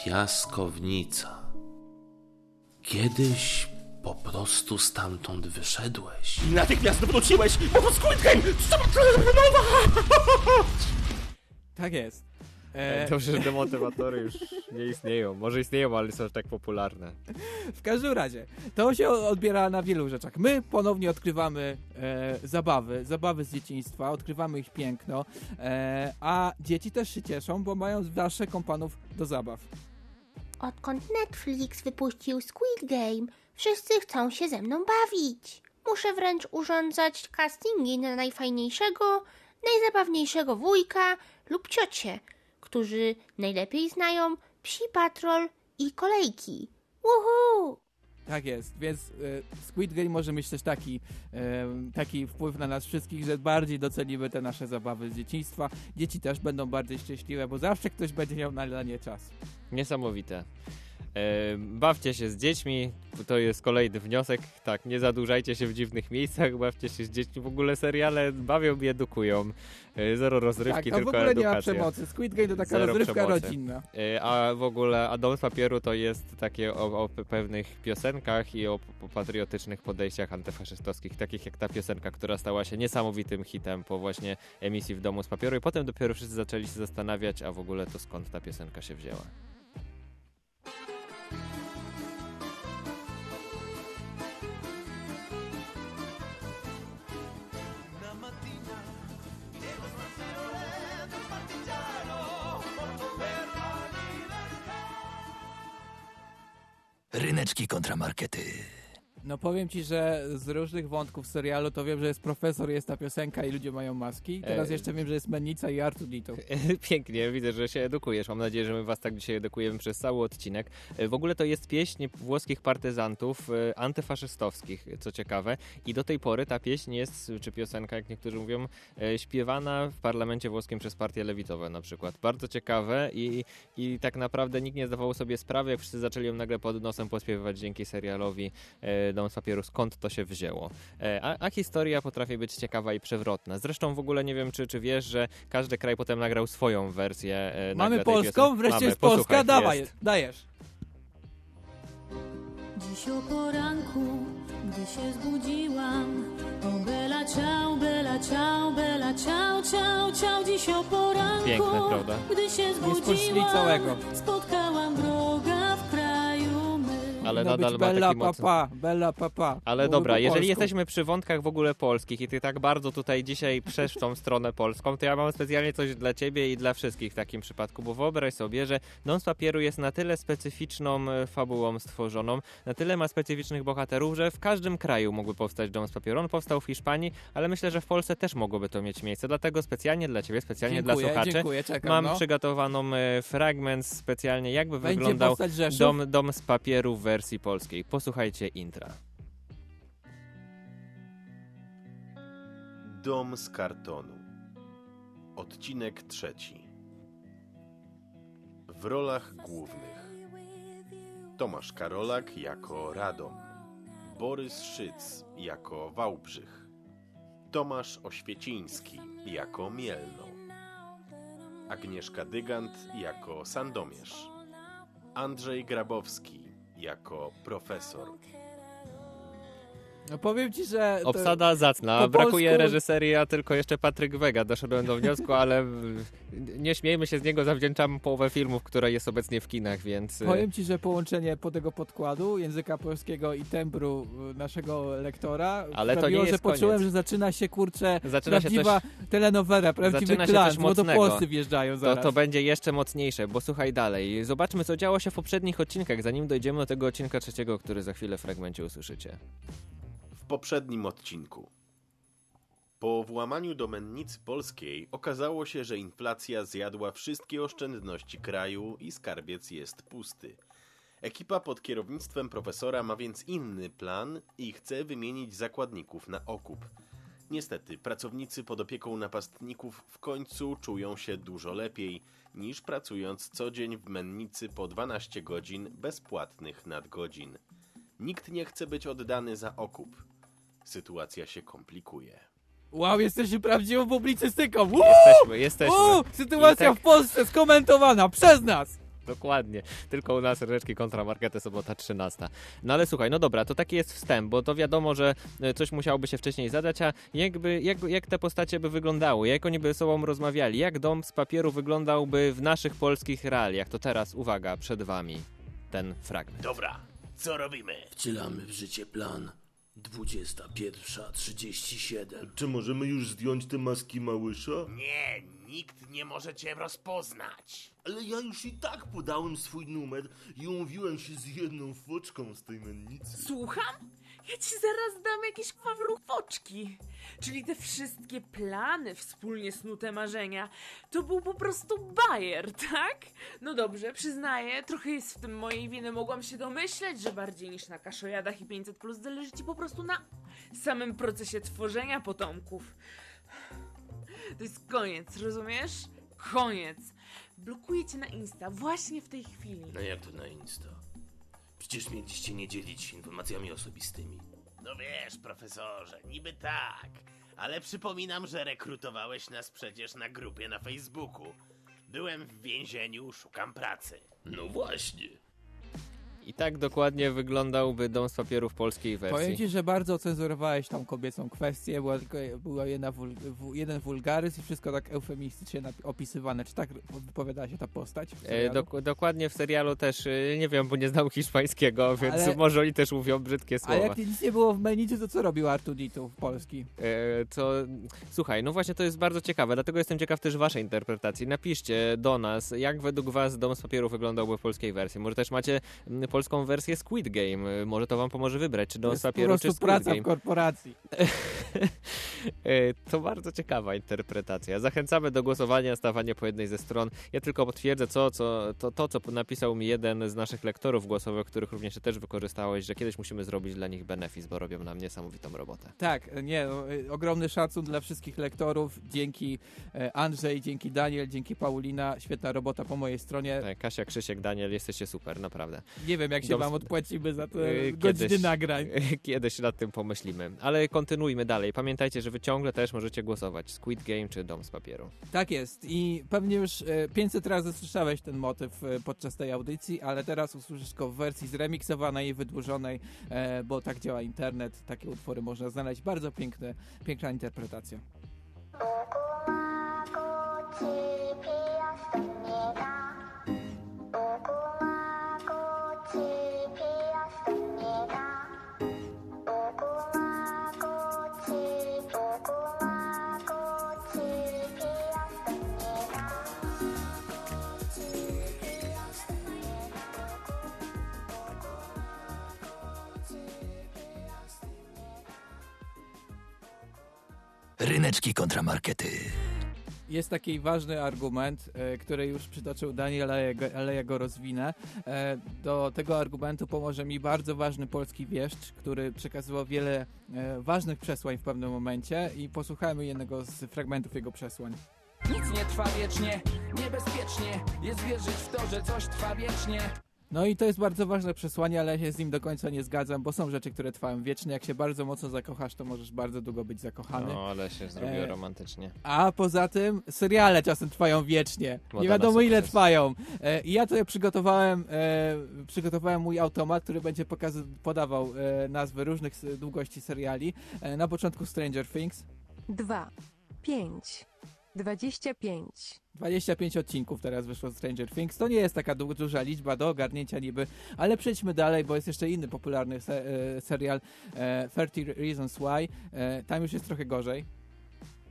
Piaskownica. Kiedyś po prostu stamtąd wyszedłeś. I natychmiast wróciłeś, bo Game! Trzeba trenować! Tak jest. E... Dobrze, że demotywatory już nie istnieją. Może istnieją, ale są tak popularne. W każdym razie, to się odbiera na wielu rzeczach. My ponownie odkrywamy e, zabawy, zabawy z dzieciństwa, odkrywamy ich piękno, e, a dzieci też się cieszą, bo mają zawsze kompanów do zabaw. Odkąd Netflix wypuścił Squid Game, wszyscy chcą się ze mną bawić. Muszę wręcz urządzać castingi na najfajniejszego, najzabawniejszego wujka lub ciocię, którzy najlepiej znają Psi Patrol i kolejki. Uhu! Tak jest, więc e, Squid Game może mieć też taki, e, taki wpływ na nas wszystkich, że bardziej docenimy te nasze zabawy z dzieciństwa. Dzieci też będą bardziej szczęśliwe, bo zawsze ktoś będzie miał na nie czas. Niesamowite. Bawcie się z dziećmi, to jest kolejny wniosek. Tak, nie zadłużajcie się w dziwnych miejscach, bawcie się z dziećmi. W ogóle seriale bawią i edukują. E, zero rozrywki, tak, a w tylko ogóle edukacja. nie ma przemocy. Squid Game to taka Zero rozrywka przemocy. rodzinna. E, A w ogóle A Dom z papieru to jest takie o, o pe- pewnych piosenkach i o p- patriotycznych podejściach antyfaszystowskich, takich jak ta piosenka, która stała się niesamowitym hitem po właśnie emisji w Domu z papieru i potem dopiero wszyscy zaczęli się zastanawiać, a w ogóle to skąd ta piosenka się wzięła. Ryneczki kontra markety. No powiem ci, że z różnych wątków serialu to wiem, że jest profesor, jest ta piosenka i ludzie mają maski. Teraz E, jeszcze wiem, że jest Mennica i Artudito. Pięknie, widzę, że się edukujesz. Mam nadzieję, że my was tak dzisiaj edukujemy przez cały odcinek. E, W ogóle to jest pieśń włoskich partyzantów e, antyfaszystowskich, co ciekawe. I do tej pory ta pieśń jest, czy piosenka, jak niektórzy mówią, śpiewana w parlamencie włoskim przez partie lewicowe na przykład. Bardzo ciekawe i, i tak naprawdę nikt nie zdawał sobie sprawy, jak wszyscy zaczęli ją nagle pod nosem pośpiewywać dzięki serialowi Dom z papieru, skąd to się wzięło. E, A, a historia potrafi być ciekawa i przewrotna. Zresztą w ogóle nie wiem, czy, czy wiesz, że każdy kraj potem nagrał swoją wersję. e, Mamy polską? piosenki. Wreszcie Mamy, jest Polska? posłuchaj, Dawaj, jest. dajesz. Dziś o poranku, gdy się zbudziłam O bela ciao, bela ciao, bela ciao, ciao, ciao Dziś o poranku, Piękne, prawda? gdy się zbudziłam całego. Spotkałam wroga w Ale nadal ma Bella mocny... papa, Bella papa. Ale dobra, jeżeli jesteśmy przy wątkach w ogóle polskich i ty tak bardzo tutaj dzisiaj przesz tą stronę polską, to ja mam specjalnie coś dla ciebie i dla wszystkich w takim przypadku, bo wyobraź sobie, że Dom z papieru jest na tyle specyficzną e, fabułą stworzoną, na tyle ma specyficznych bohaterów, że w każdym kraju mógłby powstać Dom z papieru. On powstał w Hiszpanii, ale myślę, że w Polsce też mogłoby to mieć miejsce, dlatego specjalnie dla ciebie, specjalnie Dziękuję, dla słuchaczy dziękuję, czekam, mam no. przygotowaną e, fragment specjalnie, jakby Będzie wyglądał dom, dom z papieru w wersji polskiej. Posłuchajcie intra. Dom z kartonu. Odcinek trzeci. W rolach głównych Tomasz Karolak jako Radom, Borys Szyc jako Wałbrzych, Tomasz Oświeciński jako Mielno, Agnieszka Dygant jako Sandomierz, Andrzej Grabowski jako Profesor. No powiem ci, że... to- Obsada zacna. po Brakuje polsku- reżyserii, a tylko jeszcze Patryk Wega. Doszedłem do wniosku, ale nie śmiejmy się z niego, zawdzięczam połowę filmów, które jest obecnie w kinach, więc... y, Powiem ci, że połączenie po tego podkładu języka polskiego i tembru y, naszego lektora Ale to sprawiło, nie że poczułem, koniec. że zaczyna się kurczę Zaczyna się prawdziwa coś- telenowela, prawdziwy Zaczyna się coś mocnego. młodopolscy wjeżdżają To, zaraz. to będzie jeszcze mocniejsze, bo słuchaj dalej. Zobaczmy, co działo się w poprzednich odcinkach, zanim dojdziemy do tego odcinka trzeciego, który za chwilę w fragmencie usłyszycie. W poprzednim odcinku. Po włamaniu do mennicy polskiej okazało się, że inflacja zjadła wszystkie oszczędności kraju i skarbiec jest pusty. Ekipa pod kierownictwem profesora ma więc inny plan i chce wymienić zakładników na okup. Niestety, pracownicy pod opieką napastników w końcu czują się dużo lepiej niż pracując co dzień w mennicy po 12 godzin bezpłatnych nadgodzin. Nikt nie chce być oddany za okup. Sytuacja się komplikuje. Wow, jesteśmy prawdziwą publicystyką! Woo! Jesteśmy, jesteśmy. Woo! Sytuacja tak- w Polsce skomentowana przez nas! Dokładnie. Tylko u nas ryczki kontra markety sobota 13. No ale słuchaj, no dobra, to taki jest wstęp, bo to wiadomo, że e, coś musiałoby się wcześniej zadać, a jakby, jak, jak te postacie by wyglądały, jak oni by ze sobą rozmawiali, jak dom z papieru wyglądałby w naszych polskich realiach, to teraz, uwaga, przed wami ten fragment. Dobra, co robimy? Wcielamy w życie plan. 21.37. Czy możemy już zdjąć te maski małysza? Nie, nikt nie może cię rozpoznać. Ale ja już i tak podałem swój numer i umówiłem się z jedną foczką z tej mennicy. Słucham? Ja ci zaraz dam jakieś kwawrufoczki. Czyli te wszystkie plany, wspólnie snute marzenia, to był po prostu bajer, tak? No dobrze, przyznaję, trochę jest w tym mojej winy. Mogłam się domyśleć, że bardziej niż na kaszojadach i 500 plus zależy ci po prostu na samym procesie tworzenia potomków. To jest koniec, rozumiesz? Koniec. Blokuję cię na Insta właśnie w tej chwili. No jak to na Insta? Przecież mieliście nie dzielić się informacjami osobistymi. No wiesz, profesorze, niby tak. Ale przypominam, że rekrutowałeś nas przecież na grupie na Facebooku. Byłem w więzieniu, szukam pracy. No właśnie. I tak dokładnie wyglądałby dom z papieru w polskiej wersji. Powiem ci, że bardzo cenzurowałeś tą kobiecą kwestię, była tylko, była jedna wul, jeden wulgaryzm i wszystko tak eufemistycznie opisywane. Czy tak wypowiadała się ta postać? E, dok- dokładnie w serialu też, e, nie wiem, bo nie znam hiszpańskiego, więc Ale- może oni też mówią brzydkie A słowa. jak nic nie było w menu, to co robił Artuditu w Polski? E, to słuchaj, no właśnie to jest bardzo ciekawe, dlatego jestem ciekaw też waszej interpretacji. Napiszcie do nas, jak według was Dom z papieru wyglądałby w polskiej wersji. Może też macie polską wersję Squid Game, E, może to wam pomoże wybrać, czy papieru, prostu czy Squid praca Game. w korporacji. E, To bardzo ciekawa interpretacja. Zachęcamy do głosowania, stawania po jednej ze stron. Ja tylko potwierdzę co, co, to, to, co napisał mi jeden z naszych lektorów głosowych, których również też wykorzystałeś, że kiedyś musimy zrobić dla nich benefis, bo robią nam niesamowitą robotę. Tak, nie, no, y, ogromny szacun dla wszystkich lektorów. Dzięki Andrzej, dzięki Daniel, dzięki Paulina. Świetna robota po mojej stronie. Tak, Kasia, Krzysiek, Daniel, jesteście super, naprawdę. Nie wiem, wiem, jak się wam odpłacimy za te Yy, godziny nagrań. Kiedyś nad tym pomyślimy. Ale kontynuujmy dalej. Pamiętajcie, że wy ciągle też możecie głosować. Squid Game czy Dom z papieru. Tak jest i pewnie już e, 500 razy słyszałeś ten motyw e, podczas tej audycji, ale teraz usłyszysz go w wersji zremiksowanej i wydłużonej, e, bo tak działa internet, takie utwory można znaleźć. Bardzo piękne, piękna interpretacja. Ryneczki kontramarkety. Jest taki ważny argument, e, który już przytoczył Daniel, ale ja go, rozwinę. E, do tego argumentu pomoże mi bardzo ważny polski wieszcz, który przekazywał wiele e, ważnych przesłań w pewnym momencie i posłuchajmy jednego z fragmentów jego przesłań. Nic nie trwa wiecznie, niebezpiecznie jest wierzyć w to, że coś trwa wiecznie. No i to jest bardzo ważne przesłanie, ale ja się z nim do końca nie zgadzam, bo są rzeczy, które trwają wiecznie. Jak się bardzo mocno zakochasz, to możesz bardzo długo być zakochany. No, ale się zrobiło E, romantycznie. A poza tym seriale czasem trwają wiecznie. Madonna Nie wiadomo ile sukces. trwają. E, I ja tutaj przygotowałem, e, przygotowałem mój automat, który będzie pokazy- podawał e, nazwy różnych długości seriali. E, na początku Stranger Things. 2, 5, 25. 25 odcinków teraz wyszło Stranger Things. To nie jest taka du- duża liczba do ogarnięcia niby, ale przejdźmy dalej, bo jest jeszcze inny popularny se e, serial e, 30 Reasons Why. E, tam już jest trochę gorzej.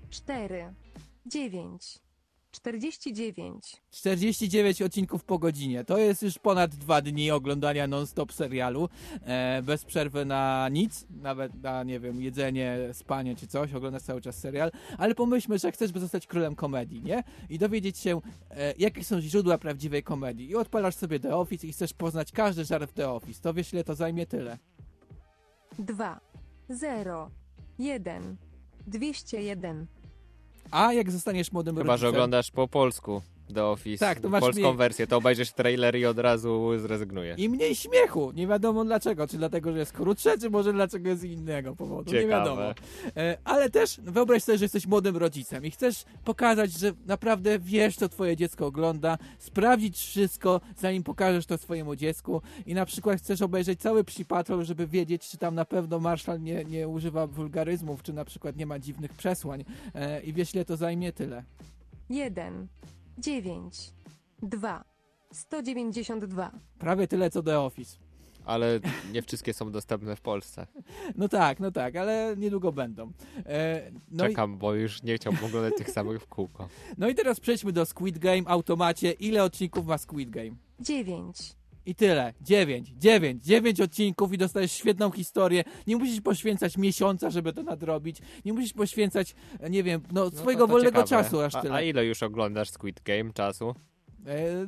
4, 9, 49. 49 odcinków po godzinie. To jest już ponad dwa dni oglądania non-stop serialu. E, bez przerwy na nic, nawet na, nie wiem, jedzenie, spanie czy coś. Oglądasz cały czas serial. Ale pomyślmy, że chcesz zostać królem komedii, nie? I dowiedzieć się, e, jakie są źródła prawdziwej komedii. I odpalasz sobie The Office i chcesz poznać każdy żart w The Office. To wiesz, ile to zajmie? Tyle. 2, 0, 1, 201. A jak zostaniesz młodym Chyba, że rodzicem... oglądasz po polsku The Office, Tak, to masz polską mniej- wersję, to obejrzysz trailer i od razu zrezygnujesz. I mniej śmiechu. Nie wiadomo dlaczego. Czy dlatego, że jest krótsze, czy może dlaczego jest z innego powodu. Nie Ciekawe. wiadomo. E, ale też wyobraź sobie, że jesteś młodym rodzicem i chcesz pokazać, że naprawdę wiesz, co twoje dziecko ogląda, sprawdzić wszystko, zanim pokażesz to swojemu dziecku i na przykład chcesz obejrzeć cały Psi Patrol, żeby wiedzieć, czy tam na pewno Marszal nie, nie używa wulgaryzmów, czy na przykład nie ma dziwnych przesłań. E, I wiesz, ile to zajmie? Tyle. 1, 9, 2, 192. Prawie tyle, co The Office. Ale nie wszystkie są dostępne w Polsce. No tak, no tak, ale niedługo będą. E, no i- Czekam, bo już nie chciałbym oglądać tych samych w kółko. No i teraz przejdźmy do Squid Game, automacie. Ile odcinków ma Squid Game? 9. I tyle. 9, 9, 9 odcinków i dostajesz świetną historię. Nie musisz poświęcać miesiąca, żeby to nadrobić. Nie musisz poświęcać, e, nie wiem, no, No swojego to- to wolnego ciekawe. czasu aż a, tyle. A ile już oglądasz Squid Game czasu? E,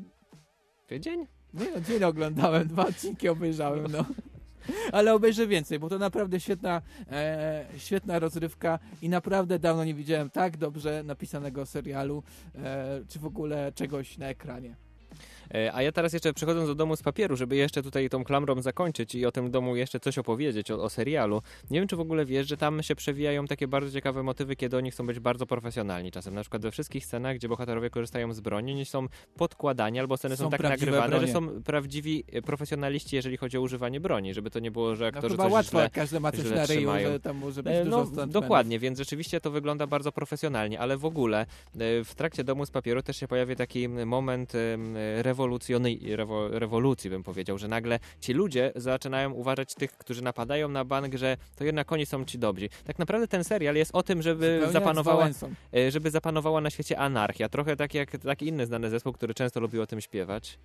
Tydzień? nie no, dzień oglądałem, dwa odcinki obejrzałem, no. Ale obejrzę więcej, bo to naprawdę świetna, e, świetna rozrywka i naprawdę dawno nie widziałem tak dobrze napisanego serialu, e, czy w ogóle czegoś na ekranie. E, A ja teraz jeszcze przechodząc do domu z papieru, żeby jeszcze tutaj tą klamrą zakończyć i o tym domu jeszcze coś opowiedzieć, o, o serialu. Nie wiem, czy w ogóle wiesz, że tam się przewijają takie bardzo ciekawe motywy, kiedy oni chcą być bardzo profesjonalni czasem. Na przykład we wszystkich scenach, gdzie bohaterowie korzystają z broni, oni są podkładani albo sceny są, Są tak nagrywane, że bronie. są prawdziwi e, profesjonaliści, jeżeli chodzi o używanie broni, żeby to nie było, że No aktorzy chyba coś łatwo, źle, jak każdy ma coś na ryju, że tam może być E, dużo No, stuntmenów. dokładnie, więc rzeczywiście to wygląda bardzo profesjonalnie, ale w ogóle w trakcie Domu z Papieru też się pojawia taki moment em, rewolucyjny, rewo, rewolucji, bym powiedział, że nagle ci ludzie zaczynają uważać tych, którzy napadają na bank, że to jednak oni są ci dobrzy. Tak naprawdę ten serial jest o tym, żeby zapanowała, e, żeby zapanowała na świecie anarchia. Trochę tak jak taki inny znany zespół, który często lubił o tym śpiewać.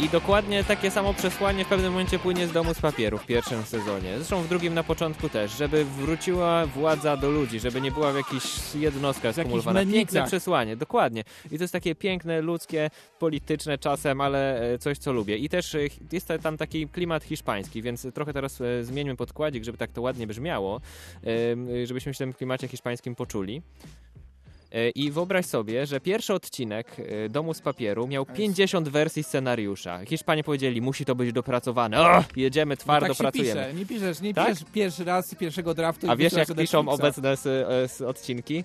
I dokładnie takie samo przesłanie w pewnym momencie płynie z domu z papieru w pierwszym sezonie. Zresztą w drugim na początku też, żeby wróciła władza do ludzi, żeby nie była w jakichś jednostkach skumulowana. Piękne przesłanie, dokładnie. I to jest takie piękne, ludzkie, polityczne czasem, ale e, coś, co lubię. I też e, jest tam taki klimat hiszpański, więc trochę teraz e, zmieńmy podkładzik, żeby tak to ładnie brzmiało, żebyśmy się w tym klimacie hiszpańskim poczuli. E, I wyobraź sobie, że pierwszy odcinek e, Domu z papieru miał 50 wersji scenariusza. Hiszpanie powiedzieli, musi to być dopracowane. O, jedziemy, twardo tak się pracujemy. Pisze. Nie piszesz, nie Tak? piszesz pierwszy raz pierwszego draftu i A wiesz, jak piszą obecne s, e, s, odcinki?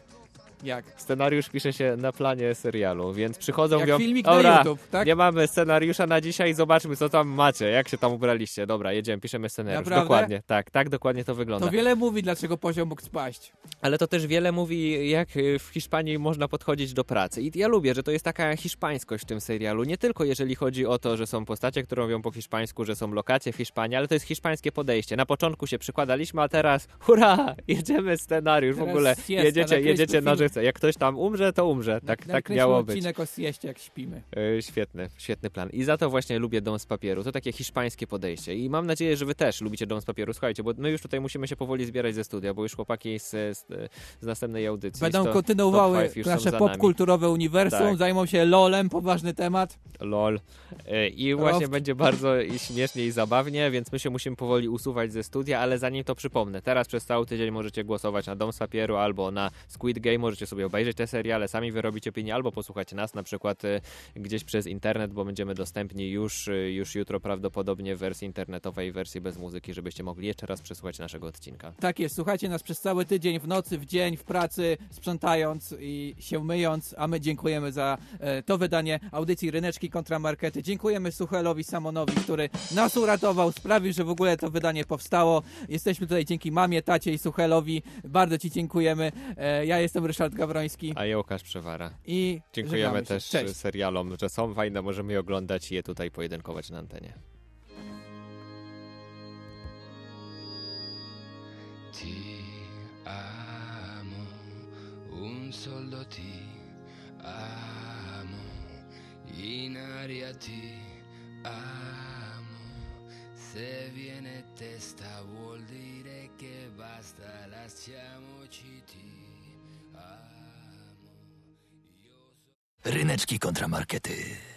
Jak? Scenariusz pisze się na planie serialu, więc przychodzą Jak mówią, filmik na YouTube, tak? nie mamy scenariusza na dzisiaj, zobaczmy co tam macie, jak się tam ubraliście. Dobra, jedziemy, piszemy scenariusz. Naprawdę? Dokładnie, tak, tak dokładnie to wygląda. To wiele mówi, dlaczego poziom mógł spaść. Ale to też wiele mówi, jak y, w Hiszpanii można podchodzić do pracy. I ja lubię, że to jest taka hiszpańskość w tym serialu. Nie tylko jeżeli chodzi o to, że są postacie, które mówią po hiszpańsku, że są lokacje w Hiszpanii, ale to jest hiszpańskie podejście. Na początku się przykładaliśmy, a teraz hurra, jedziemy scenariusz w Teraz ogóle. siesta, Jedziecie, jedziecie na film. Jak ktoś tam umrze, to umrze. Tak, tak miało być. odcinek o sieście, jak śpimy. E, Świetny, świetny plan. I za to właśnie lubię Dom z papieru. To takie hiszpańskie podejście. I mam nadzieję, że wy też lubicie Dom z papieru. Słuchajcie, bo my już tutaj musimy się powoli zbierać ze studia, bo już chłopaki z, z, z następnej audycji. Będą to- kontynuowały nasze popkulturowe uniwersum, Tak. zajmą się LOLem, poważny temat. LOL. E, I właśnie będzie bardzo i śmiesznie i zabawnie, więc my się musimy powoli usuwać ze studia, ale zanim to przypomnę, teraz przez cały tydzień możecie głosować na Dom z papieru albo na Squid Game, możecie sobie obejrzeć te seriale, sami wyrobić opinię, albo posłuchać nas na przykład e, gdzieś przez internet, bo będziemy dostępni już, e, już jutro prawdopodobnie w wersji internetowej, wersji bez muzyki, żebyście mogli jeszcze raz przesłuchać naszego odcinka. Tak jest, słuchajcie nas przez cały tydzień, w nocy, w dzień, w pracy, sprzątając i się myjąc, a my dziękujemy za e, to wydanie audycji Ryneczki kontra Markety. Dziękujemy Suchelowi Samonowi, który nas uratował, sprawił, że w ogóle to wydanie powstało. Jesteśmy tutaj dzięki mamie, tacie i Suchelowi. Bardzo Ci dziękujemy. E, ja jestem Ryszard Gawroński. A ja Łukasz Przewara. I Dziękujemy też Cześć. serialom, że są fajne, możemy je oglądać i je tutaj pojedynkować na antenie. Ti amo, un solo ti amo, in aria ti amo. Se viene testa vuol dire che basta, lasciamoci ti Ryneczki kontra markety.